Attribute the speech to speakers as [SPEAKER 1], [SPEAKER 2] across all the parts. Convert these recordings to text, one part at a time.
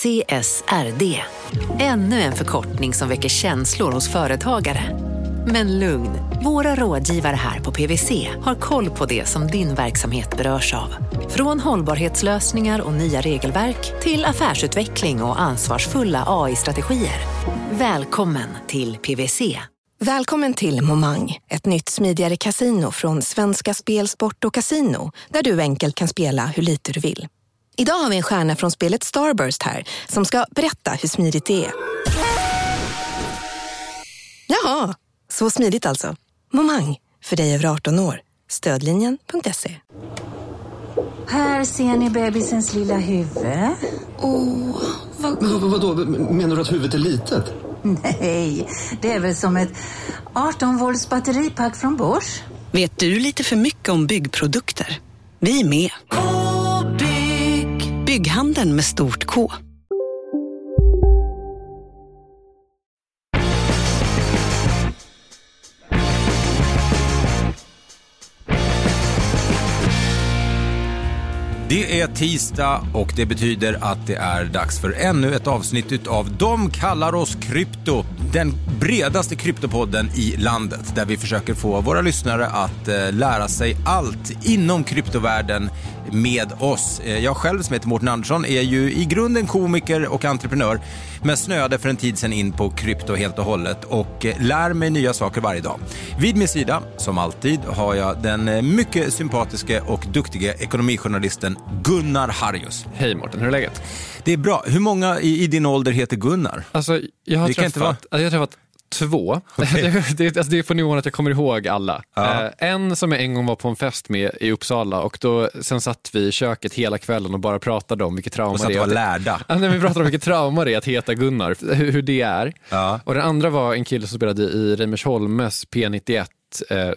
[SPEAKER 1] CSRD. Ännu en förkortning som väcker känslor hos företagare. Men lugn, våra rådgivare här på PWC har koll på det som din verksamhet berörs av. Från hållbarhetslösningar och nya regelverk till affärsutveckling och ansvarsfulla AI-strategier. Välkommen till PWC.
[SPEAKER 2] Välkommen till Momang, ett nytt smidigare kasino från Svenska Spel, Sport och Casino där du enkelt kan spela hur lite du vill. Idag har vi en stjärna från spelet Starburst här som ska berätta hur smidigt det är. Jaha, så smidigt alltså. Momang, för dig över 18 år. Stödlinjen.se.
[SPEAKER 3] Här ser ni bebisens lilla huvud.
[SPEAKER 2] Åh, vad
[SPEAKER 4] Men vad, vadå, menar du att huvudet är litet?
[SPEAKER 3] Nej, det är väl som ett 18 volts batteripack från Bosch.
[SPEAKER 5] Vet du lite för mycket om byggprodukter? Vi är med. Bygghandeln med stort K.
[SPEAKER 6] Det är tisdag och det betyder att det är dags för ännu ett avsnitt av De kallar oss krypto. Den bredaste kryptopodden i landet där vi försöker få våra lyssnare att eh, lära sig allt inom kryptovärlden med oss. Eh, jag själv som heter Mårten Andersson är ju i grunden komiker och entreprenör men snöade för en tid sedan in på krypto helt och hållet och eh, lär mig nya saker varje dag. Vid min sida, som alltid, har jag den eh, mycket sympatiske och duktiga ekonomijournalisten Gunnar Harjus.
[SPEAKER 7] Hej Mårten, hur är läget?
[SPEAKER 6] Det är bra. Hur många i, i din ålder heter Gunnar?
[SPEAKER 7] Alltså, jag har träffat, jag har träffat två. det, alltså, det är på nivån att jag kommer ihåg alla.
[SPEAKER 6] Ja.
[SPEAKER 7] Eh, en som jag en gång var på en fest med i Uppsala och då, sen satt vi i köket hela kvällen och bara pratade om vilket trauma
[SPEAKER 6] Och att
[SPEAKER 7] det är.
[SPEAKER 6] var
[SPEAKER 7] att-
[SPEAKER 6] lärda.
[SPEAKER 7] Ja, nej, vi pratade om vilket trauma det är att heta Gunnar, hur, hur det är.
[SPEAKER 6] Ja.
[SPEAKER 7] Och den andra var en kille som spelade i Reimersholmes P91 eh,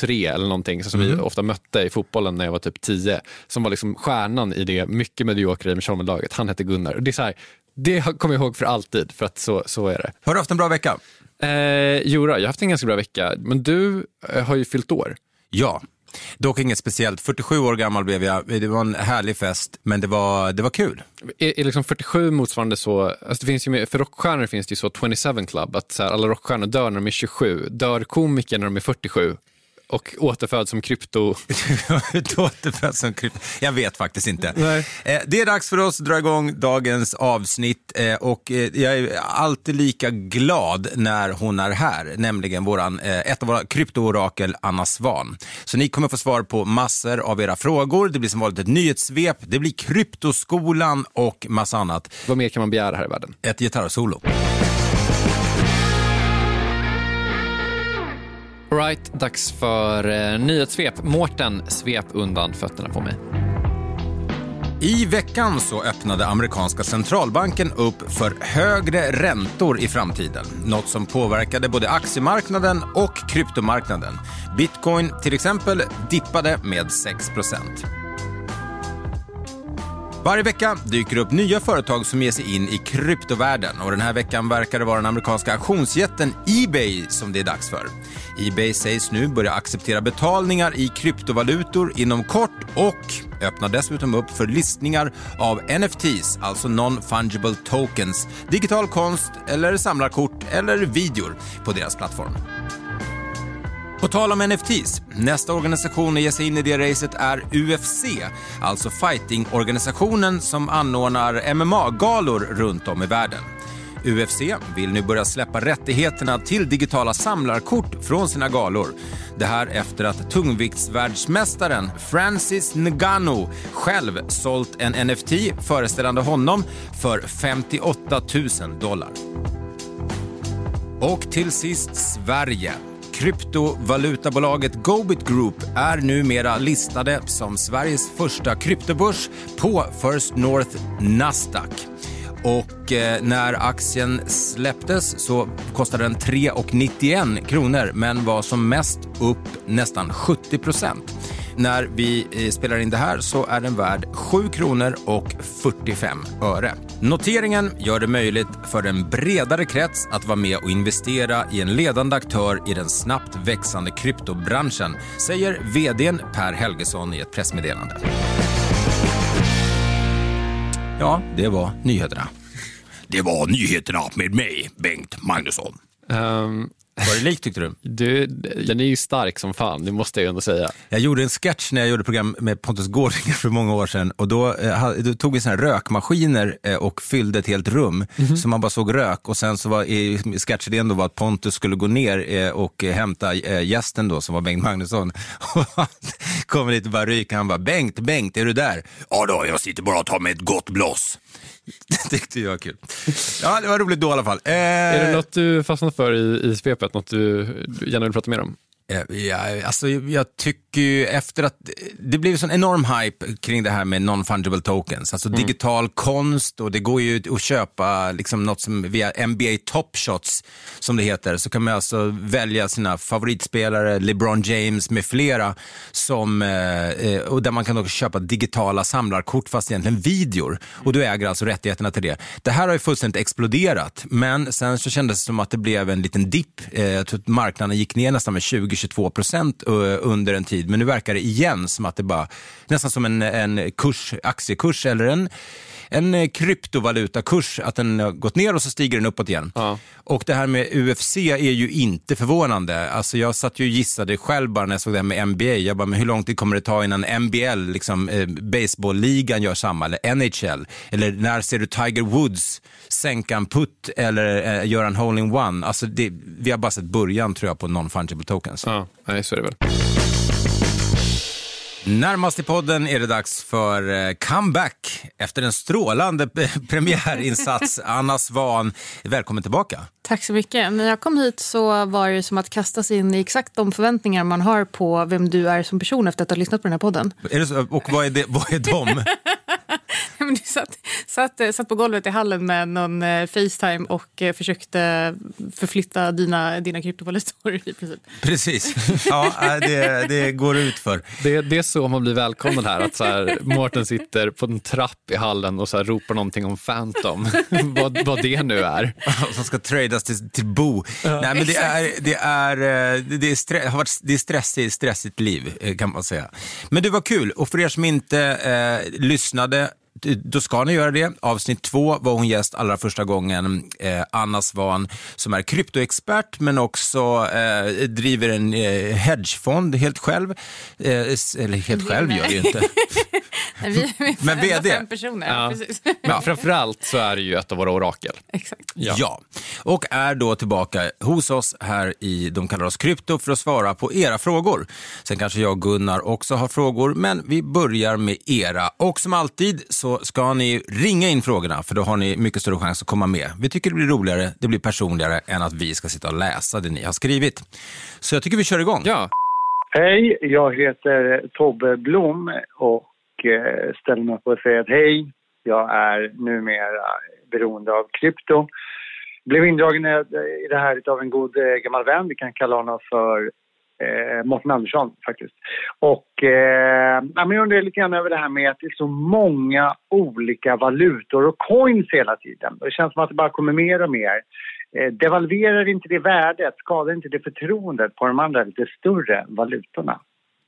[SPEAKER 7] 3 eller någonting, som
[SPEAKER 6] Mm.
[SPEAKER 7] vi ofta mötte i fotbollen när jag var typ 10. Som var liksom stjärnan i det mycket mediokra Reimersholmen-laget. Han hette Gunnar. Och det, är så här, det kommer jag ihåg för alltid, för att så, så är det.
[SPEAKER 6] Har du haft en bra vecka?
[SPEAKER 7] Eh, Jura, jag har haft en ganska bra vecka, men du eh, har ju fyllt år.
[SPEAKER 6] Ja. Dock inget speciellt. 47 år gammal blev jag. Det var en härlig fest, men det var, det var kul.
[SPEAKER 7] Är, är liksom 47 motsvarande så, alltså det finns ju, med- för rockstjärnor finns det ju så 27 club, att så här, alla rockstjärnor dör när de är 27, dör komiker när de är 47 och återföds som krypto.
[SPEAKER 6] Du återföds som krypto. Jag vet faktiskt inte.
[SPEAKER 7] Nej.
[SPEAKER 6] Eh, Det är dags för oss att dra igång dagens avsnitt eh, och eh, jag är alltid lika glad när hon är här, nämligen våran, ett av våra kryptoorakel, Anna Svan. Så ni kommer få svar på massor av era frågor. Det blir som vanligt ett nyhetssvep, det blir kryptoskolan och massa annat.
[SPEAKER 7] Vad mer kan man begära här i världen?
[SPEAKER 6] Ett gitarrsolo.
[SPEAKER 7] Right, dags för eh, nyhetssvep. Mårten, svep undan fötterna på mig.
[SPEAKER 6] I veckan så öppnade amerikanska centralbanken upp för högre räntor i framtiden. Något som påverkade både aktiemarknaden och kryptomarknaden. Bitcoin till exempel dippade med 6 varje vecka dyker det upp nya företag som ger sig in i kryptovärlden och den här veckan verkar det vara den amerikanska auktionsjätten Ebay som det är dags för. Ebay sägs nu börja acceptera betalningar i kryptovalutor inom kort och öppnar dessutom upp för listningar av NFTs, alltså non-fungible tokens, digital konst eller samlarkort eller videor på deras plattform. På tal om NFTs, nästa organisation att ge sig in i det racet är UFC, alltså fightingorganisationen som anordnar MMA-galor runt om i världen. UFC vill nu börja släppa rättigheterna till digitala samlarkort från sina galor. Det här efter att tungviktsvärldsmästaren Francis Ngannou själv sålt en NFT föreställande honom för 58 000 dollar. Och till sist Sverige. Kryptovalutabolaget Gobit Group är numera listade som Sveriges första kryptobörs på First North Nasdaq. Och eh, när aktien släpptes så kostade den 3,91 kronor men var som mest upp nästan 70 procent. När vi eh, spelar in det här så är den värd 7 kronor och 45 öre. Noteringen gör det möjligt för en bredare krets att vara med och investera i en ledande aktör i den snabbt växande kryptobranschen, säger vdn Per Helgesson i ett pressmeddelande. Ja, det var nyheterna. Det var nyheterna med mig, Bengt Magnusson.
[SPEAKER 7] Ehm,
[SPEAKER 6] Var det likt tyckte du?
[SPEAKER 7] du, den är ju stark som fan, det måste jag ändå säga.
[SPEAKER 6] Jag gjorde en sketch när jag gjorde program med Pontus Gårdinger för många år sedan och då, eh, då tog vi såna här rökmaskiner eh, och fyllde ett helt rum så man bara såg rök och sen så var i sketchidén då var att Pontus skulle gå ner eh, och eh, hämta eh, gästen då som var Bengt Magnusson. Och han kommer dit och bara ryker, han bara Bengt, Bengt, är du där? Ja då, jag sitter bara och tar mig ett gott blås. Det tyckte jag var kul. Ja, det var roligt då i alla fall. Eh,
[SPEAKER 7] Är det något du fastnat för i, i svepet, något du du gärna vill prata mer om?
[SPEAKER 6] Eh, Ja, alltså, jag tycker ju efter att det blev sån enorm hype kring det här med non-fungible tokens, alltså digital konst och det går ju att köpa liksom något som via NBA Top Shots som det heter, så kan man alltså välja sina favoritspelare, LeBron James med flera, som, eh, eh, och där man kan också köpa digitala samlarkort fast egentligen videor och du äger alltså rättigheterna till det. Det här har ju fullständigt exploderat, men sen så kändes det som att det blev en liten dipp. Jag tror att marknaden gick ner nästan med 20-22 procent eh, under en tid, men nu verkar det igen som att det bara, nästan som en, en kurs, aktiekurs eller en en kryptovalutakurs, att den har gått ner och så stiger den uppåt igen.
[SPEAKER 7] Ja.
[SPEAKER 6] Och det här med UFC är ju inte förvånande. Alltså jag satt ju och gissade själv bara när jag såg det här med NBA. Jag bara, men hur lång tid kommer det ta innan NBL, liksom, eh, baseballligan gör samma, eller NHL? Eller när ser du Tiger Woods sänka en putt eller eh, göra en hole-in-one? Alltså det, vi har bara sett början tror jag på non-fungible tokens.
[SPEAKER 7] Ja, nej, så är det väl.
[SPEAKER 6] Närmast i podden är det dags för eh, comeback efter en strålande premiärinsats. Anna Svan, välkommen tillbaka.
[SPEAKER 8] Tack så mycket. När jag kom hit så var det som att kastas in i exakt de förväntningar man har på vem du är som person efter att ha lyssnat på den här podden.
[SPEAKER 6] Är det så, och vad är, det, vad är de?
[SPEAKER 8] Men du satt, satt, eh, satt på golvet i hallen med någon eh, Facetime och eh, försökte förflytta dina, dina kryptovalutor i princip.
[SPEAKER 6] Precis, ja, det, det går ut för.
[SPEAKER 7] Det, det är så man blir välkomnad här, att så här, Mårten sitter på en trapp i hallen och så här, ropar någonting om Phantom, vad, vad det nu är.
[SPEAKER 6] Som ska tradas till, till Bo. Nej, men det är, det är, det är, stre, har varit, det är stressigt, stressigt liv kan man säga. Men det var kul och för er som inte eh, lyssnade då ska ni göra det. Avsnitt två var hon gäst allra första gången. Eh, Anna Svan som är kryptoexpert men också eh, driver en eh, hedgefond helt själv. Eh, eller helt själv gör det ju inte.
[SPEAKER 8] Nej, vi, vi är
[SPEAKER 6] Men VD.
[SPEAKER 8] fem personer.
[SPEAKER 7] Ja.
[SPEAKER 8] Precis.
[SPEAKER 7] Men framförallt så är det ju ett av våra orakel.
[SPEAKER 8] Exakt.
[SPEAKER 6] Ja. och är då tillbaka hos oss här i De kallar oss krypto för att svara på era frågor. Sen kanske jag och Gunnar också har frågor, men vi börjar med era. Och som alltid så ska ni ringa in frågorna, för då har ni mycket större chans att komma med. Vi tycker det blir roligare, det blir personligare än att vi ska sitta och läsa det ni har skrivit. Så jag tycker vi kör igång.
[SPEAKER 7] Ja,
[SPEAKER 9] Hej, jag heter Tobbe Blom och eh, ställer mig upp och säger att hej, jag är numera beroende av krypto. Blev indragen i det här av en god eh, gammal vän, vi kan kalla honom för eh, Mårten Andersson faktiskt. Och eh, jag undrar lite grann över det här med att det är så många olika valutor och coins hela tiden. Det känns som att det bara kommer mer och mer. Eh, devalverar inte det värdet, skadar inte det förtroendet på de andra lite större valutorna?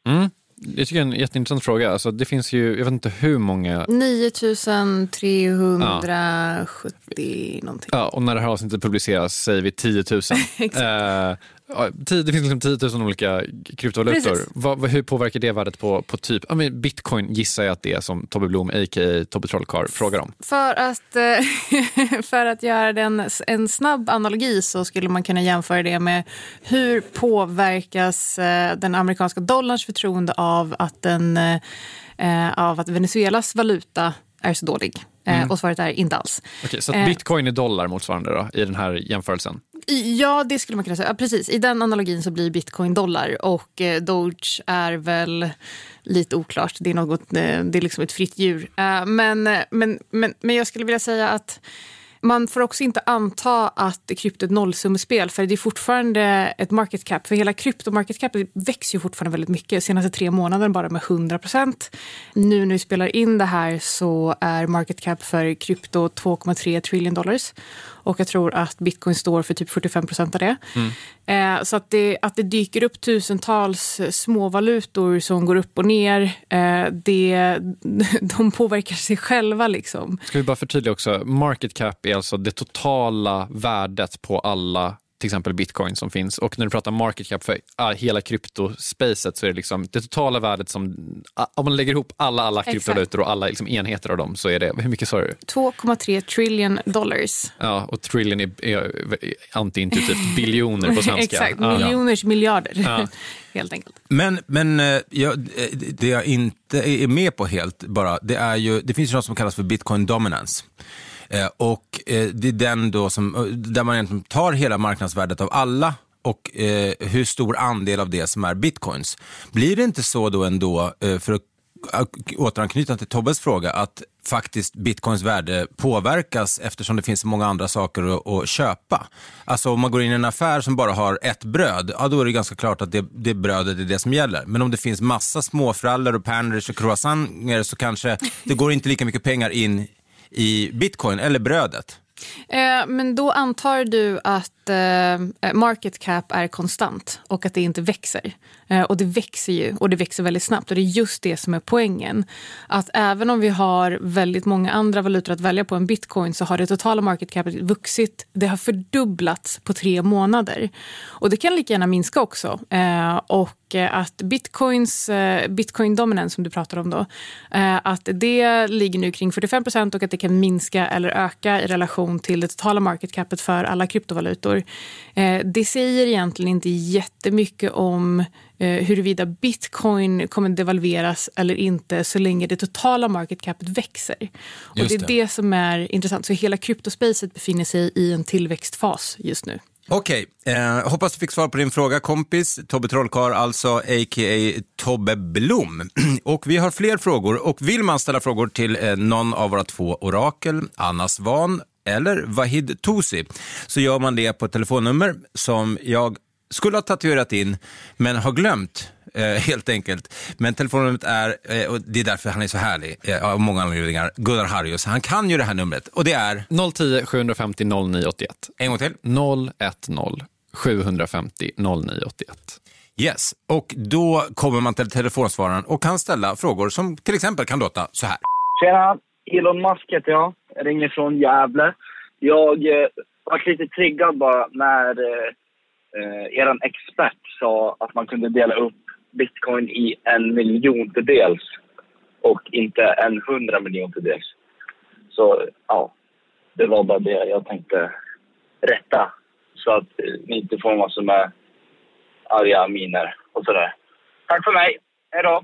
[SPEAKER 7] mm jag tycker det är en jätteintressant fråga. Alltså, det finns ju, jag vet inte hur många
[SPEAKER 8] 9370 någonting.
[SPEAKER 7] Ja, och när det här avsnittet publiceras säger vi 10 000. eh, det finns liksom 10 000 olika kryptovalutor. Vad, hur påverkar det värdet på, på typ, ja, men bitcoin gissar jag att det är som Tobbe Blom, a.k.a. Tobbe Trollkarl, frågar om.
[SPEAKER 8] För att, eh, för att göra den, en snabb analogi så skulle man kunna jämföra det med hur påverkas eh, den amerikanska dollarns förtroende av att, den, eh, av att Venezuelas valuta är så dålig. Eh, Och svaret är inte alls.
[SPEAKER 7] Okej, så att
[SPEAKER 8] Eh.
[SPEAKER 7] bitcoin är dollar motsvarande då, i den här jämförelsen?
[SPEAKER 8] Ja, det skulle man kunna säga. Ja, precis. I den analogin så blir bitcoin dollar och eh, Doge är väl lite oklart. Det är, något, det är liksom ett fritt djur. Men, men, men, men jag skulle vilja säga att man får också inte anta att krypto är ett nollsummespel för det är fortfarande ett market cap. För hela krypto market cap växer ju fortfarande väldigt mycket. Senaste tre månaderna bara med 100 procent. Nu när vi spelar in det här så är market cap för krypto 2,3 trillion dollars. Och jag tror att bitcoin står för typ 45 procent av det.
[SPEAKER 7] Mm.
[SPEAKER 8] Eh, så att det, att det dyker upp tusentals småvalutor som går upp och ner, eh, det, de påverkar sig själva. Liksom.
[SPEAKER 7] Ska vi bara förtydliga också, market cap är alltså det totala värdet på alla till exempel bitcoin som finns. Och när du pratar market cap för ah, hela kryptospacet så är det liksom det totala värdet som, ah, om man lägger ihop alla, alla kryptovalutor och alla liksom enheter av dem så är det, hur mycket sa du?
[SPEAKER 8] 2,3 trillion dollars.
[SPEAKER 7] Ja, och trillion är, är antiintuitivt biljoner på svenska.
[SPEAKER 8] Exakt,
[SPEAKER 7] Ja.
[SPEAKER 8] miljoners miljarder.
[SPEAKER 7] Ja.
[SPEAKER 8] Helt enkelt.
[SPEAKER 6] Men, men eh, jag, eh, det jag inte är med på helt bara, det är ju, det finns ju något som kallas för bitcoin dominance. Eh, och eh, det är den då som, eh, där man egentligen tar hela marknadsvärdet av alla och eh, hur stor andel av det som är bitcoins. Blir det inte så då ändå, för att återanknyta till Tobbes fråga, att faktiskt bitcoins värde påverkas eftersom det finns så många andra saker att, att köpa. Alltså om man går in i en affär som bara har ett bröd, ja då är det ganska klart att det, det brödet är det som gäller. Men om det finns massa småfrallor och panners och croissanter så kanske det går inte lika mycket pengar in i bitcoin eller brödet.
[SPEAKER 8] Eh, men då antar du att eh, market cap är konstant och att det inte växer. Eh, och det växer ju, och det växer väldigt snabbt. Och det är just det som är poängen. Att även om vi har väldigt många andra valutor att välja på än bitcoin så har det totala market capet vuxit. Det har fördubblats på tre månader. Och det kan lika gärna minska också. Eh, och att bitcoins, eh, bitcoin dominance som du pratar om då, eh, att det ligger nu kring 45 procent och att det kan minska eller öka i relation till det totala market capet för alla kryptovalutor. Eh, det säger egentligen inte jättemycket om eh, huruvida bitcoin kommer devalveras eller inte så länge det totala market capet växer. Och
[SPEAKER 6] Just
[SPEAKER 8] det är
[SPEAKER 6] det.
[SPEAKER 8] det som är intressant. Så hela kryptospacet befinner sig i en tillväxtfas just nu.
[SPEAKER 6] Okej, eh, hoppas du fick svar på din fråga kompis. Tobbe Trollkarl alltså, a.k.a. Tobbe Blom. Och vi har fler frågor och vill man ställa frågor till eh, någon av våra två orakel, Anna Svan eller Vahid Tosi, så gör man det på ett telefonnummer som jag skulle ha tatuerat in, men har glömt. Eh, helt enkelt. Men telefonnumret är, eh, och det är därför han är så härlig, eh, av många anledningar, Gunnar Harrius. Han kan ju det här numret och det är,
[SPEAKER 7] 010 750 0981.
[SPEAKER 6] en gång till,
[SPEAKER 7] 010 750 0981.
[SPEAKER 6] Yes, och då kommer man till telefonsvararen och kan ställa frågor som till exempel kan låta så här.
[SPEAKER 10] Tjena! Elon Musk heter jag. Jag ringer från Gävle. Jag eh, var lite triggad bara när eh, eh, er expert sa att man kunde dela upp bitcoin i en miljontedels och inte en hundra miljontedels. Så ja, det var bara det jag tänkte rätta. Så att eh, ni inte får massor med arga miner och sådär. Tack för mig. Hej då!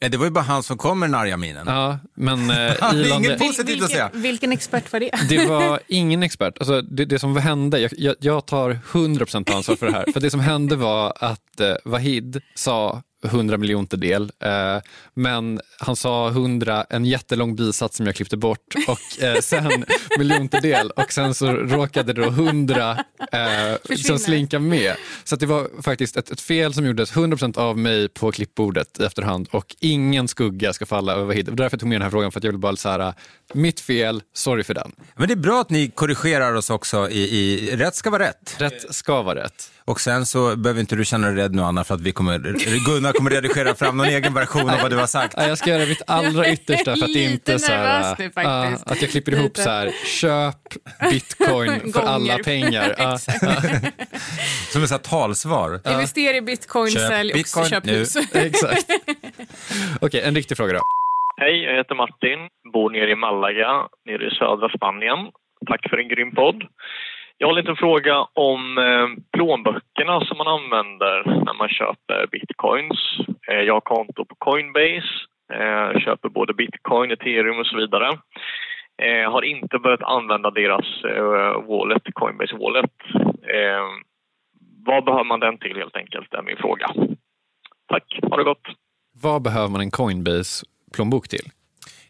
[SPEAKER 6] Eh, Det var ju bara han som kom med den arga minen.
[SPEAKER 7] Ja, men eh,
[SPEAKER 6] inget positivt att säga.
[SPEAKER 8] Vilken, vilken expert var det?
[SPEAKER 7] Det var ingen expert. Alltså, det, det som hände, jag, jag, jag tar 100% ansvar för det här. För det som hände var att eh, Vahid sa 100 miljontedel, eh, men han sa 100, en jättelång bisats som jag klippte bort och eh, sen miljontedel och sen så råkade då 100 eh, som slinka med. Så att det var faktiskt ett, ett fel som gjordes 100% av mig på klippbordet i efterhand och ingen skugga ska falla över var därför jag tog med den här frågan för att jag vill bara så här, mitt fel, sorry för den.
[SPEAKER 6] Men det är bra att ni korrigerar oss också i, i rätt ska vara rätt.
[SPEAKER 7] Rätt ska vara rätt.
[SPEAKER 6] Och sen så behöver inte du känna dig rädd nu Anna för att vi kommer, Gunnar kommer redigera fram någon egen version av vad du har sagt.
[SPEAKER 7] Ja, jag ska göra mitt allra yttersta för att inte så här,
[SPEAKER 8] nervös nu faktiskt.
[SPEAKER 7] att jag klipper ihop
[SPEAKER 8] Lite.
[SPEAKER 7] så här, köp bitcoin för alla pengar.
[SPEAKER 8] Exakt.
[SPEAKER 6] Som ett talsvar.
[SPEAKER 8] Investera i bitcoin,
[SPEAKER 6] Köp
[SPEAKER 8] sälj
[SPEAKER 6] bitcoin
[SPEAKER 8] och köp
[SPEAKER 6] nu.
[SPEAKER 8] hus.
[SPEAKER 7] exakt. Okej, en riktig fråga då.
[SPEAKER 11] Hej, jag heter Martin, bor nere i Malaga, nere i södra Spanien. Tack för en grym podd. Jag har en liten fråga om eh, plånböckerna som man använder när man köper bitcoins. Eh, jag har konto på Coinbase, eh, köper både bitcoin, ethereum och så vidare. Eh, har inte börjat använda deras wallet, Coinbase wallet. Vad behöver man den till helt enkelt, är min fråga. Tack, ha det gott.
[SPEAKER 7] Vad behöver man en Coinbase-plånbok till?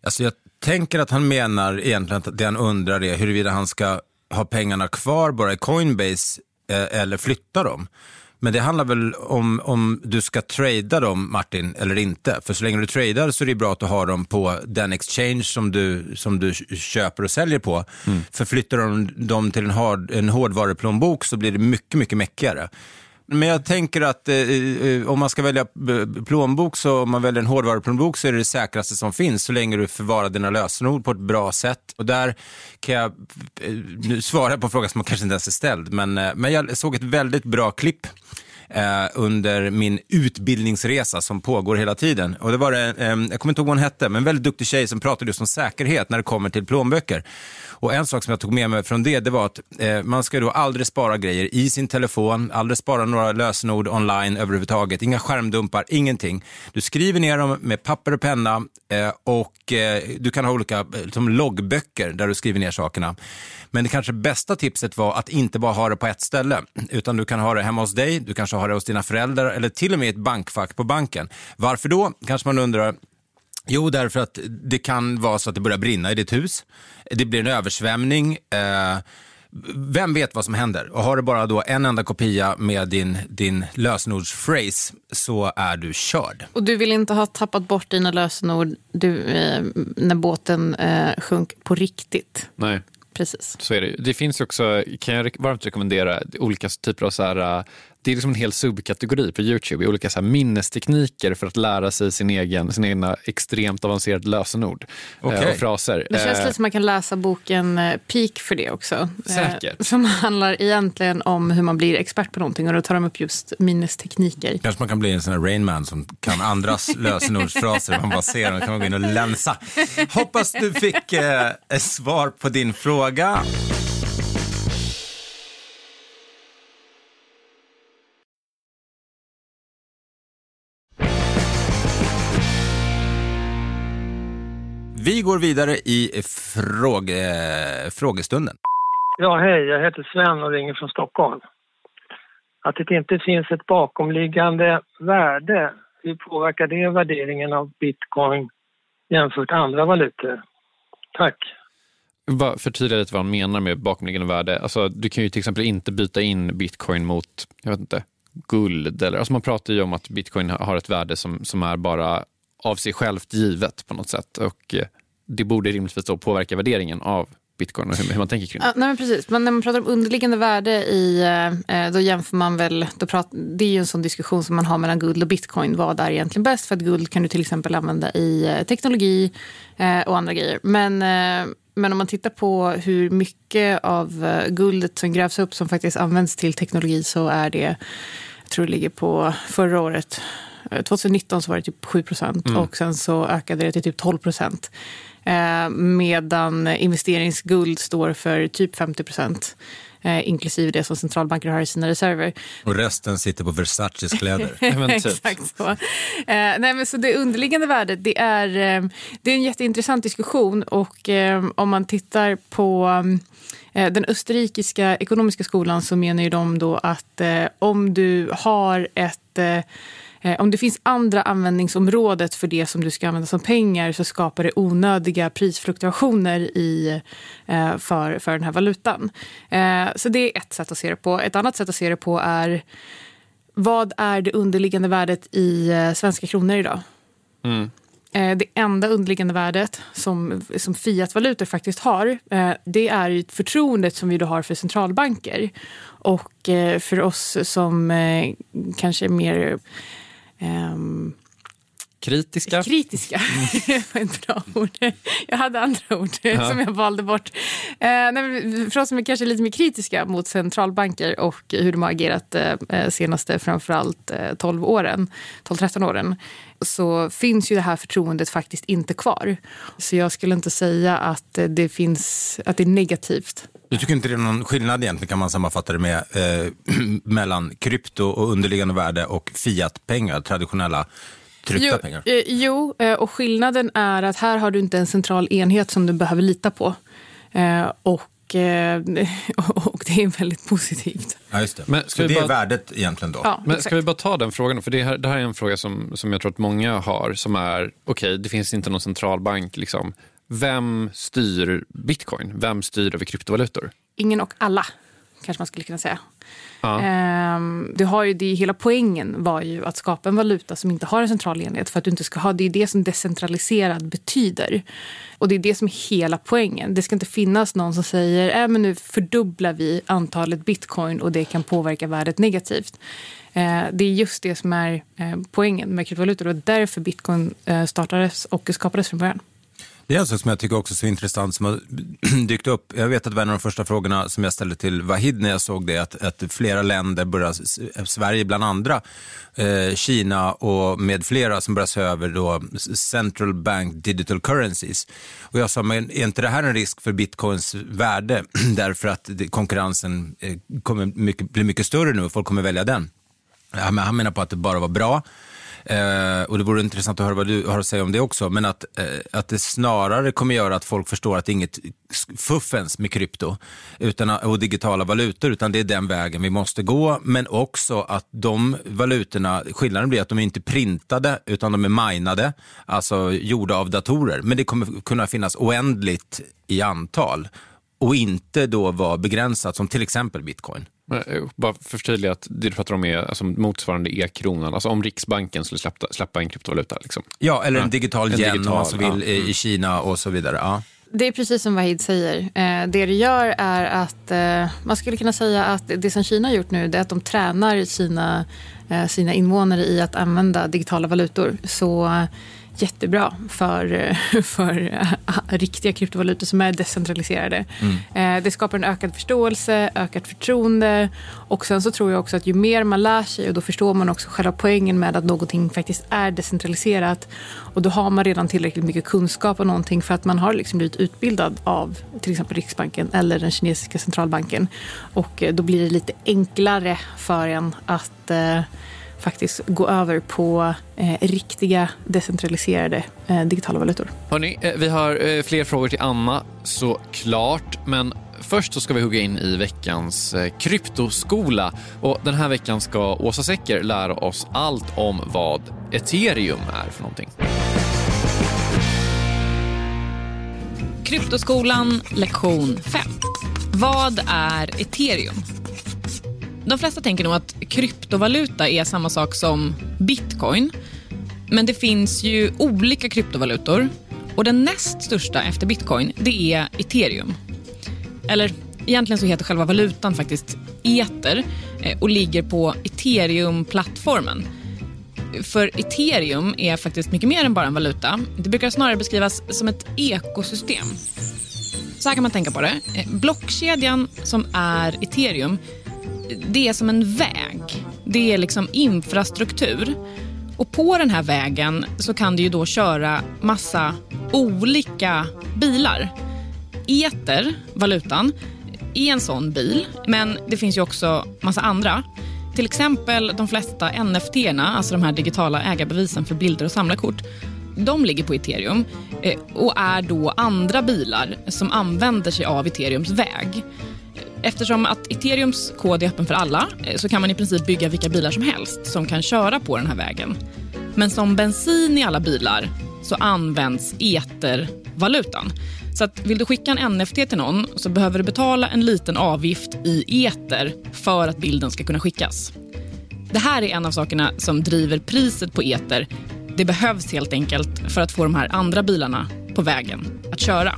[SPEAKER 6] Alltså jag tänker att han menar egentligen att det han undrar är huruvida han ska ha pengarna kvar bara i Coinbase eh, eller flytta dem. Men det handlar väl om om du ska trada dem, Martin, eller inte. För så länge du tradar så är det bra att du har dem på den exchange som du, som du köper och säljer på. Mm. För flyttar de dem till en, hard, en hårdvaruplånbok så blir det mycket, mycket mäckigare. Men jag tänker att eh, eh, eh om man ska välja eh, plånbok, så om man väljer en hårdvaruplånbok så är det det säkraste som finns så länge du förvarar dina lösenord på ett bra sätt. Och där kan jag eh, svara på en fråga som kanske inte ens är ställd, men, eh, men jag såg ett väldigt bra klipp eh, under min utbildningsresa som pågår hela tiden. Och det var det, eh, jag kommer inte ihåg vad hon hette, men en väldigt duktig tjej som pratade just om säkerhet när det kommer till plånböcker. Och en sak som jag tog med mig från det, det var att eh, man ska då aldrig spara grejer i sin telefon, aldrig spara några lösenord online överhuvudtaget, inga skärmdumpar, ingenting. Du skriver ner dem med papper och penna eh, och eh, du kan ha olika liksom, loggböcker där du skriver ner sakerna. Men det kanske bästa tipset var att inte bara ha det på ett ställe, utan du kan ha det hemma hos dig, du kanske har det hos dina föräldrar eller till och med ett bankfack på banken. Varför då? Kanske man undrar. Jo, därför att det kan vara så att det börjar brinna i ditt hus. Det blir en översvämning. Eh, vem vet vad som händer? Och har du bara då en enda kopia med din, din lösenordsphrase så är du körd.
[SPEAKER 8] Och du vill inte ha tappat bort dina lösenord du, eh, när båten eh, sjönk på riktigt?
[SPEAKER 7] Nej.
[SPEAKER 8] Precis.
[SPEAKER 7] Så är det. Det finns också, kan jag varmt rekommendera, olika typer av så här, det är liksom en hel subkategori på Youtube, olika så minnestekniker för att lära sig sin egen, sin egna extremt avancerade lösenord okay. och fraser.
[SPEAKER 8] Det känns lite som man kan läsa boken eh, Peak för det också.
[SPEAKER 7] Eh, Säkert.
[SPEAKER 8] Som handlar egentligen om hur man blir expert på någonting och då tar de upp just minnestekniker.
[SPEAKER 6] Kanske man kan bli en sån här Rainman som kan andras lösenordsfraser. Man bara ser dem, kan man gå in och länsa. Hoppas du fick eh, svar på din fråga. Vi går vidare i fråge, frågestunden.
[SPEAKER 12] Ja, hej. Jag heter Sven och ringer från Stockholm. Att det inte finns ett bakomliggande värde, hur påverkar det värderingen av bitcoin jämfört med andra valutor? Tack.
[SPEAKER 7] Bara förtydliga lite vad han menar med bakomliggande värde. Alltså, du kan ju till exempel inte byta in bitcoin mot jag vet inte, guld. Eller, alltså man pratar ju om att bitcoin har ett värde som, som är bara av sig självt givet på något sätt. Och eh, det borde rimligtvis då påverka värderingen av bitcoin och hur, hur man tänker kring det.
[SPEAKER 8] Ja, nej, men precis. Men när man pratar om underliggande värde i, eh, då jämför man väl, då prat, det är ju en sån diskussion som man har mellan guld och bitcoin. Vad är egentligen bäst? För att guld kan du till exempel använda i eh, teknologi eh, och andra grejer. Men, eh, men om man tittar på hur mycket av eh, guldet som grävs upp som faktiskt används till teknologi så är det, jag tror det ligger på förra året 2019 så var det typ 7 procent mm. och sen så ökade det till typ 12 procent. Eh, medan investeringsguld står för typ 50 procent. Eh, inklusive det som centralbanker har i sina reserver.
[SPEAKER 6] Och resten sitter på Versaces kläder.
[SPEAKER 8] Typ. Exakt så. Eh, nej, men så det underliggande värdet, det är, det är en jätteintressant diskussion och eh, om man tittar på eh, den österrikiska ekonomiska skolan så menar ju de då att eh, om du har ett Eh, om det finns andra användningsområdet för det som du ska använda som pengar så skapar det onödiga prisfluktuationer i, eh, för, för den här valutan. Eh, så det är ett sätt att se det på. Ett annat sätt att se det på är vad är det underliggande värdet i svenska kronor idag? Mm. Det enda underliggande värdet som, som fiatvalutor faktiskt har det är förtroendet som vi då har för centralbanker. Och för oss som kanske är mer Um,
[SPEAKER 7] kritiska?
[SPEAKER 8] Kritiska det var ett bra ord. Jag hade andra ord ja. som jag valde bort. Eh, för oss som är kanske lite mer kritiska mot centralbanker och hur de har agerat eh, senaste framförallt eh, 12 åren, 12-13 åren så finns ju det här förtroendet faktiskt inte kvar. Så jag skulle inte säga att det, finns, att det är negativt.
[SPEAKER 6] Du tycker inte det är någon skillnad egentligen kan man sammanfatta det med eh, mellan krypto och underliggande värde och fiatpengar, traditionella tryckta
[SPEAKER 8] jo,
[SPEAKER 6] pengar?
[SPEAKER 8] Eh, jo, eh, och skillnaden är att här har du inte en central enhet som du behöver lita på. Eh, och, eh, och det är väldigt positivt.
[SPEAKER 6] Ja, just det. Men Så det bara... är värdet egentligen då?
[SPEAKER 8] Ja,
[SPEAKER 7] Men ska vi bara ta den frågan? För det här, det här är en fråga som, som jag tror att många har. Som är, okej, okay, det finns inte någon centralbank liksom, Vem styr bitcoin? Vem styr över kryptovalutor?
[SPEAKER 8] Ingen och alla, kanske man skulle kunna säga.
[SPEAKER 7] Ja.
[SPEAKER 8] Ehm, du har ju det, hela poängen var ju att skapa en valuta som inte har en central enhet. För att du inte ska ha, det är det som decentraliserad betyder. Och det är det som är hela poängen. Det ska inte finnas någon som säger äh, men nu fördubblar vi antalet bitcoin och det kan påverka värdet negativt. Eh, det är just det som är eh, poängen med kryptovalutor och därför bitcoin eh, startades och skapades från början.
[SPEAKER 6] Det är en sak som jag tycker också är så intressant som har dykt upp. Jag vet att det var en av de första frågorna som jag ställde till Wahid när jag såg det, att, att flera länder börjar, Sverige bland andra, eh, Kina och med flera som börjar se över då central bank digital currencies. Och jag sa, men är inte det här en risk för bitcoins värde därför att konkurrensen eh, kommer mycket, blir mycket större nu och folk kommer välja den? Ja, men han menar på att det bara var bra. Eh, och det vore intressant att höra vad du har att säga om det också. Men att, eh, att det snarare kommer göra att folk förstår att det är inget fuffens med krypto utan, och digitala valutor, utan det är den vägen vi måste gå. Men också att de valutorna, skillnaden blir att de är inte printade utan de är minade, alltså gjorda av datorer. Men det kommer kunna finnas oändligt i antal och inte då vara begränsat som till exempel bitcoin.
[SPEAKER 7] Eh, bara förtydliga att det du pratar om är alltså motsvarande e-kronan. Alltså om Riksbanken skulle släppa, släppa en kryptovaluta. Liksom.
[SPEAKER 6] Ja, eller en digital
[SPEAKER 7] en
[SPEAKER 6] yen
[SPEAKER 7] digital,
[SPEAKER 6] om man så vill
[SPEAKER 7] ja.
[SPEAKER 6] i Kina och så vidare. Ja.
[SPEAKER 8] Det är precis som Wahid säger. Eh, det det gör är att eh, man skulle kunna säga att det som Kina har gjort nu är att de tränar sina, eh, sina invånare i att använda digitala valutor. Så jättebra för, för riktiga kryptovalutor som är decentraliserade. Mm. Det skapar en ökad förståelse, ökat förtroende och sen så tror jag också att ju mer man lär sig och då förstår man också själva poängen med att någonting faktiskt är decentraliserat och då har man redan tillräckligt mycket kunskap om någonting för att man har liksom blivit utbildad av till exempel Riksbanken eller den kinesiska centralbanken och då blir det lite enklare för en att faktiskt gå över på eh, riktiga decentraliserade eh, digitala valutor.
[SPEAKER 7] Hörrni, eh, vi har eh, fler frågor till Anna såklart, men först så ska vi hugga in i veckans eh, kryptoskola. Och den här veckan ska Åsa Secker lära oss allt om vad ethereum är för någonting.
[SPEAKER 13] Kryptoskolan lektion 5. Vad är ethereum? De flesta tänker nog att kryptovaluta är samma sak som bitcoin. Men det finns ju olika kryptovalutor och den näst största efter bitcoin det är ethereum. Eller egentligen så heter själva valutan faktiskt ether eh, och ligger på ethereum-plattformen. För ethereum är faktiskt mycket mer än bara en valuta. Det brukar snarare beskrivas som ett ekosystem. Så här kan man tänka på det. Eh, blockkedjan som är ethereum det är som en väg. Det är liksom infrastruktur. Och på den här vägen så kan du ju då köra massa olika bilar. Eter, valutan, är en sån bil, men det finns ju också massa andra. Till exempel de flesta NFT-erna, alltså de här digitala ägarbevisen för bilder och samlarkort, de ligger på ethereum eh, och är då andra bilar som använder sig av ethereums väg. Eftersom att ethereums kod är öppen för alla eh, så kan man i princip bygga vilka bilar som helst som kan köra på den här vägen. Men som bensin i alla bilar så används etervalutan. Så att vill du skicka en NFT till någon så behöver du betala en liten avgift i eter för att bilden ska kunna skickas. Det här är en av sakerna som driver priset på eter. Det behövs helt enkelt för att få de här andra bilarna på vägen att köra.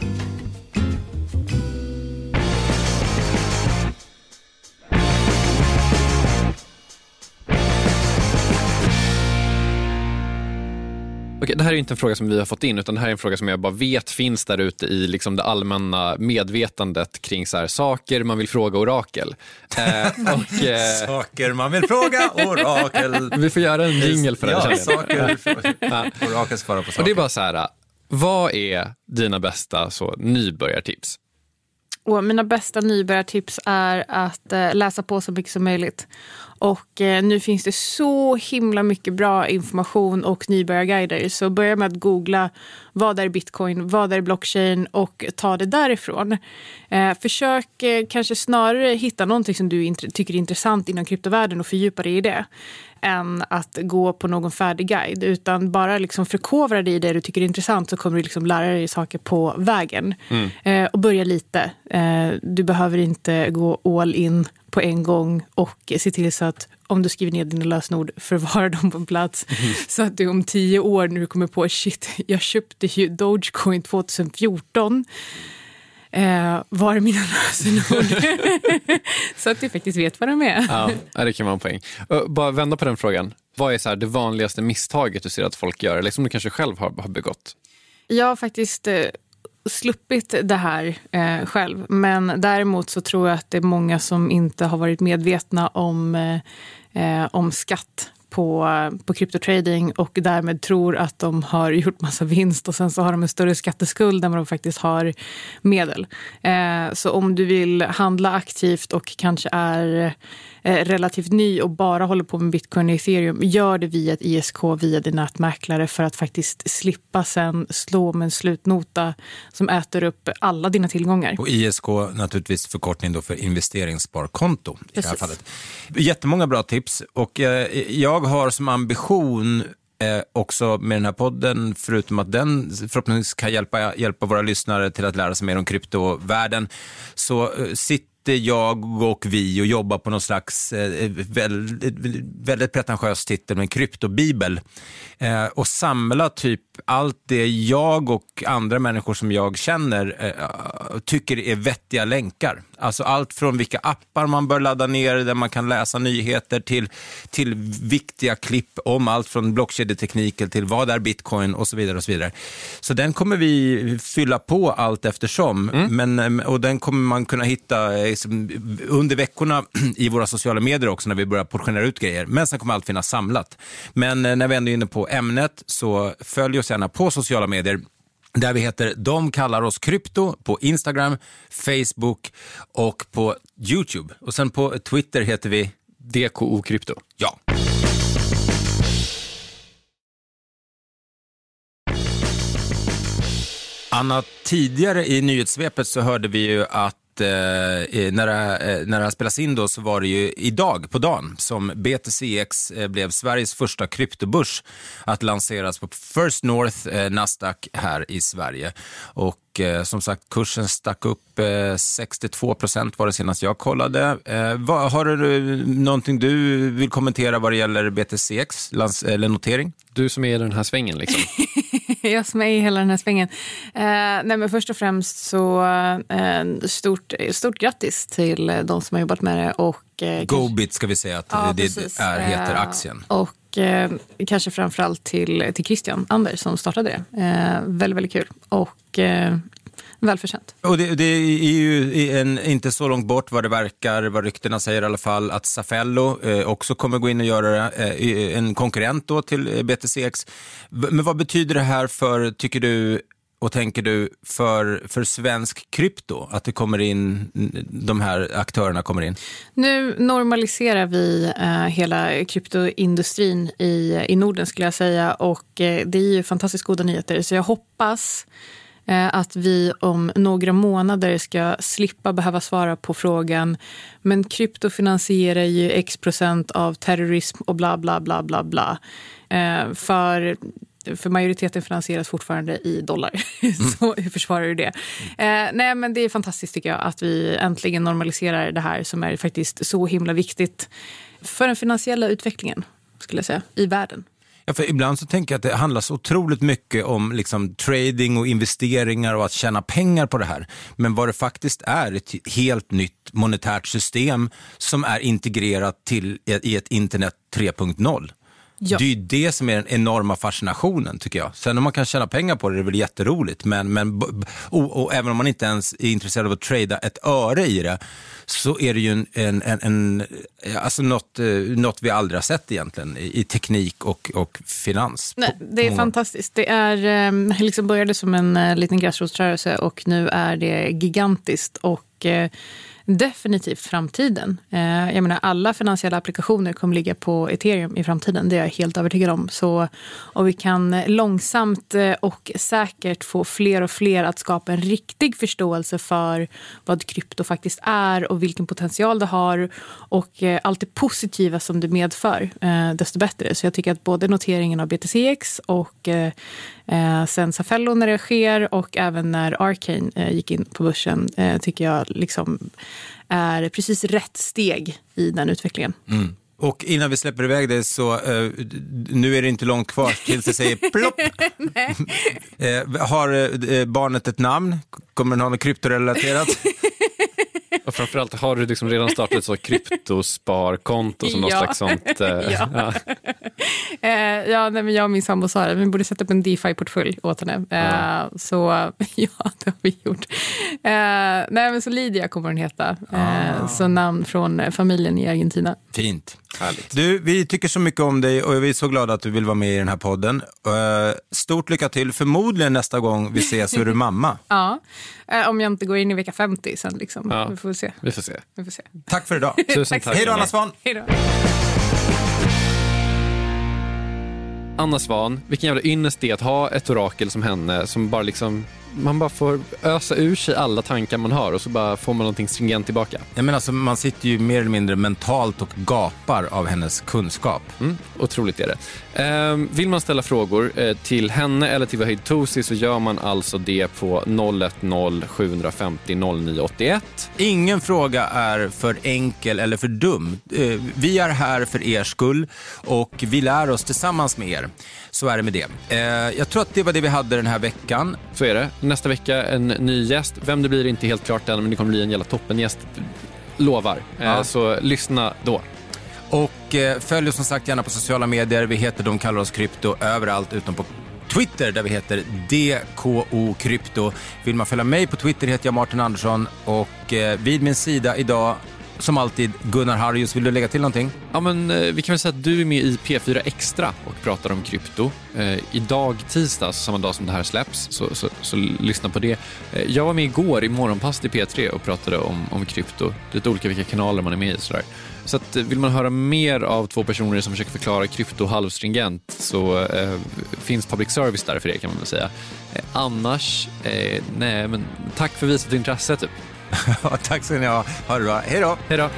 [SPEAKER 7] Okej, det här är inte en fråga som vi har fått in, utan det här är en fråga som jag bara vet finns där ute i liksom det allmänna medvetandet kring så här, saker man vill fråga orakel. Eh, och,
[SPEAKER 6] eh... saker man vill fråga orakel.
[SPEAKER 7] Vi får göra en jingel för det.
[SPEAKER 6] Ja, saker. ja. Orakel svarar på saker.
[SPEAKER 7] Och det är bara så här, vad är dina bästa så, nybörjartips?
[SPEAKER 8] Och mina bästa nybörjartips är att eh, läsa på så mycket som möjligt. Och eh, nu finns det så himla mycket bra information och nybörjarguider. Så börja med att googla vad är bitcoin, vad är blockchain och ta det därifrån. Eh, försök eh, kanske snarare hitta någonting som du tycker är intressant inom kryptovärlden och fördjupa dig i det. än att gå på någon färdig guide. Utan bara liksom förkovra dig i det du tycker är intressant så kommer du liksom lära dig saker på vägen.
[SPEAKER 14] Mm.
[SPEAKER 8] Eh, och börja lite. Eh, du behöver inte gå all in på en gång och se till så att om du skriver ner dina lösenord, förvara dem på plats.
[SPEAKER 14] Mm.
[SPEAKER 8] Så att du om tio år när du kommer på shit, jag köpte ju Dogecoin 2014. Eh, var är mina lösenord? så att du faktiskt vet vad de är.
[SPEAKER 7] Ja, det kan vara en poäng. Ö, Bara vända på den frågan. Vad är så det vanligaste misstaget du ser att folk gör, eller som du kanske själv har, har begått?
[SPEAKER 8] Jag har faktiskt eh, sluppit det här eh, själv. Men däremot så tror jag att det är många som inte har varit medvetna om, eh, eh om skatt på, på kryptotrading och därmed tror att de har gjort massa vinst och sen så har de en större skatteskuld än vad de faktiskt har medel. Eh, så om du vill handla aktivt och kanske är relativt ny och bara håller på med bitcoin och ethereum, gör det via ett ISK, via din nätmäklare för att faktiskt slippa sen slå med en slutnota som äter upp alla dina tillgångar.
[SPEAKER 6] Och ISK naturligtvis förkortning då för investeringssparkonto i det här
[SPEAKER 8] Precis.
[SPEAKER 6] fallet. Jättemånga bra tips och eh, jag har som ambition eh, också med den här podden, förutom att den förhoppningsvis kan hjälpa, hjälpa våra lyssnare till att lära sig mer om kryptovärlden, så eh, sitter jag och vi och jobbar på någon slags eh, väldigt, väldigt pretentiös titel med en kryptobibel eh, och samla typ allt det jag och andra människor som jag känner eh, tycker är vettiga länkar. Alltså allt från vilka appar man bör ladda ner där man kan läsa nyheter till, till viktiga klipp om allt från blockkedjetekniker till vad är bitcoin och så vidare. och Så vidare. Så den kommer vi fylla på allt eftersom. Men, eh, och den kommer man kunna hitta eh, som- under veckorna i våra sociala medier också när vi börjar portionera ut grejer. Men sen kommer allt finnas samlat. Men eh, när vi ändå är inne på ämnet så följ oss gärna på sociala medier där vi heter De kallar oss krypto på Instagram, Facebook och på YouTube. Och sen på Twitter heter vi
[SPEAKER 7] DKO Krypto.
[SPEAKER 6] Ja. Anna, tidigare i nyhetssvepet så hörde vi ju att eh, när, det, eh, när det här spelas in då så var det ju idag på dagen som BTCX eh, blev Sveriges första kryptobörs att lanseras på First North eh, Nasdaq här i Sverige. Och eh, som sagt, kursen stack upp eh, 62 procent var det senast jag kollade. Har du någonting du vill kommentera vad det gäller BTCX lans- eller notering?
[SPEAKER 7] Du som är i den här svängen liksom.
[SPEAKER 8] jag som är i hela den här svängen. Eh, nej, men först och främst så eh, stort, stort grattis till de som har jobbat med det. Och, eh,
[SPEAKER 6] Gobit ska vi säga att
[SPEAKER 8] Ja,
[SPEAKER 6] det är, heter
[SPEAKER 8] Eh,
[SPEAKER 6] aktien.
[SPEAKER 8] Och eh, kanske framförallt till, till Christian Anders som startade det. Eh, väldigt, väldigt kul. Och eh, välförtjänt.
[SPEAKER 6] Och det, det är ju en, inte så långt bort vad det verkar, vad ryktena säger i alla fall, att Safello eh, också kommer gå in och göra eh, en konkurrent då till eh, BTCX. Men vad betyder det här för, tycker du, och tänker du, för, för svensk krypto? Att det kommer in, de här aktörerna kommer in?
[SPEAKER 8] Nu normaliserar vi eh, hela kryptoindustrin i, i Norden skulle jag säga. Och eh, det är ju fantastiskt goda nyheter. Så jag hoppas att vi om några månader ska slippa behöva svara på frågan men krypto finansierar ju x procent av terrorism och bla bla bla bla bla. Eh, för för majoriteten finansieras fortfarande i dollar. Så hur försvarar du det? Eh, nej, men det är fantastiskt tycker jag att vi äntligen normaliserar det här som är faktiskt så himla viktigt för den finansiella utvecklingen skulle jag säga, i världen.
[SPEAKER 6] Ja, för ibland så tänker jag att det handlar så otroligt mycket om liksom, trading och investeringar och att tjäna pengar på det här. Men vad det faktiskt är ett helt nytt monetärt system som är integrerat till, i ett internet 3.0.
[SPEAKER 8] Ja.
[SPEAKER 6] Det är ju det som är den enorma fascinationen tycker jag. Sen om man kan tjäna pengar på det, det är väl jätteroligt. Men, men, och, och även om man inte ens är intresserad av att trada ett öre i det, så är det ju en, en, en, en, alltså något, eh, något vi aldrig har sett egentligen i, i teknik och, och finans.
[SPEAKER 8] Nej, det är fantastiskt. Det är, eh, liksom började som en eh, liten gräsrotsrörelse och nu är det gigantiskt. Och, och eh, definitivt framtiden. Eh, jag menar, alla finansiella applikationer kommer ligga på ethereum i framtiden. Det är jag helt övertygad om. Så, om vi kan långsamt eh, och säkert få fler och fler att skapa en riktig förståelse för vad krypto faktiskt är och vilken potential det har och allt det positiva som det medför, desto bättre. Så jag tycker att både noteringen av BTCX och sen Safello när det sker och även när Arcane gick in på börsen tycker jag liksom är precis rätt steg i den utvecklingen.
[SPEAKER 6] Mm. Och innan vi släpper iväg det så, eh, nu är det inte långt kvar tills det säger plopp. eh, har eh, barnet ett namn? Kommer den ha något kryptorelaterat?
[SPEAKER 7] Och framförallt, har du liksom redan startat ett så kryptosparkonto som något
[SPEAKER 8] Ja.
[SPEAKER 7] slags sånt? eh,
[SPEAKER 8] Ja.
[SPEAKER 7] ja.
[SPEAKER 8] Eh, ja, nej, men jag och min sambo sa det, vi borde sätta upp en DeFi-portfölj åt henne. Eh, Så ja, det har vi gjort. Eh, nej, men så Lydia kommer hon heta. Eh, Så namn från familjen i Argentina.
[SPEAKER 6] Fint. Du, vi tycker så mycket om dig och vi är så glada att du vill vara med i den här podden. Eh, stort lycka till. Förmodligen nästa gång vi ses så är du mamma.
[SPEAKER 8] Ja, eh, om jag inte går in i vecka 50 sen. Liksom.
[SPEAKER 6] Ja.
[SPEAKER 8] Vi får se.
[SPEAKER 7] Vi får se.
[SPEAKER 8] Vi får se.
[SPEAKER 6] Tack för idag.
[SPEAKER 7] Tusen tack.
[SPEAKER 6] Hej då Anna Svan.
[SPEAKER 8] Hej då.
[SPEAKER 7] Anna Svan, vilken jävla ynnest det är att ha ett orakel som henne som bara liksom man bara får ösa ur sig alla tankar man har och så bara får man någonting stringent tillbaka.
[SPEAKER 6] Jag menar, alltså, man sitter ju mer eller mindre mentalt och gapar av hennes kunskap.
[SPEAKER 7] Mm, otroligt är det. Ehm, vill man ställa frågor eh, till henne eller till Vahid Tosi så gör man alltså det på 010 750 0981.
[SPEAKER 6] Ingen fråga är för enkel eller för dum. Eh, Vi är här för er skull och vi lär oss tillsammans med er. Så är det med det. Eh, Jag tror att det var det vi hade den här veckan.
[SPEAKER 7] Så är det. Nästa vecka en ny gäst. Vem det blir är inte helt klart än, men det kommer bli en jävla toppengäst. Lovar.
[SPEAKER 6] Ja.
[SPEAKER 7] Så lyssna då.
[SPEAKER 6] Och eh, följ oss som sagt gärna på sociala medier. Vi heter De kallar oss krypto överallt utom på Twitter där vi heter DKO Krypto. Vill man följa mig på Twitter heter jag Martin Andersson och eh, vid min sida idag som alltid Gunnar Harrius. Vill du lägga till någonting?
[SPEAKER 7] Ja, men, eh, vi kan väl säga att du är med i P4 Extra och pratar om krypto. Eh, idag, tisdag, alltså samma dag som det här släpps, så, så, så lyssna på det. Eh, jag var med igår i Morgonpasset i P3 och pratade om, om krypto. Lite olika vilka kanaler man är med i. Sådär. Så att, eh, vill man höra mer av två personer som försöker förklara krypto halvstringent så eh, finns public service där för er kan man väl säga. Eh, annars, eh, nej men tack för visat intresse typ.
[SPEAKER 6] Tack ska ni ha. Ha det bra. Hej då.
[SPEAKER 7] Hej då.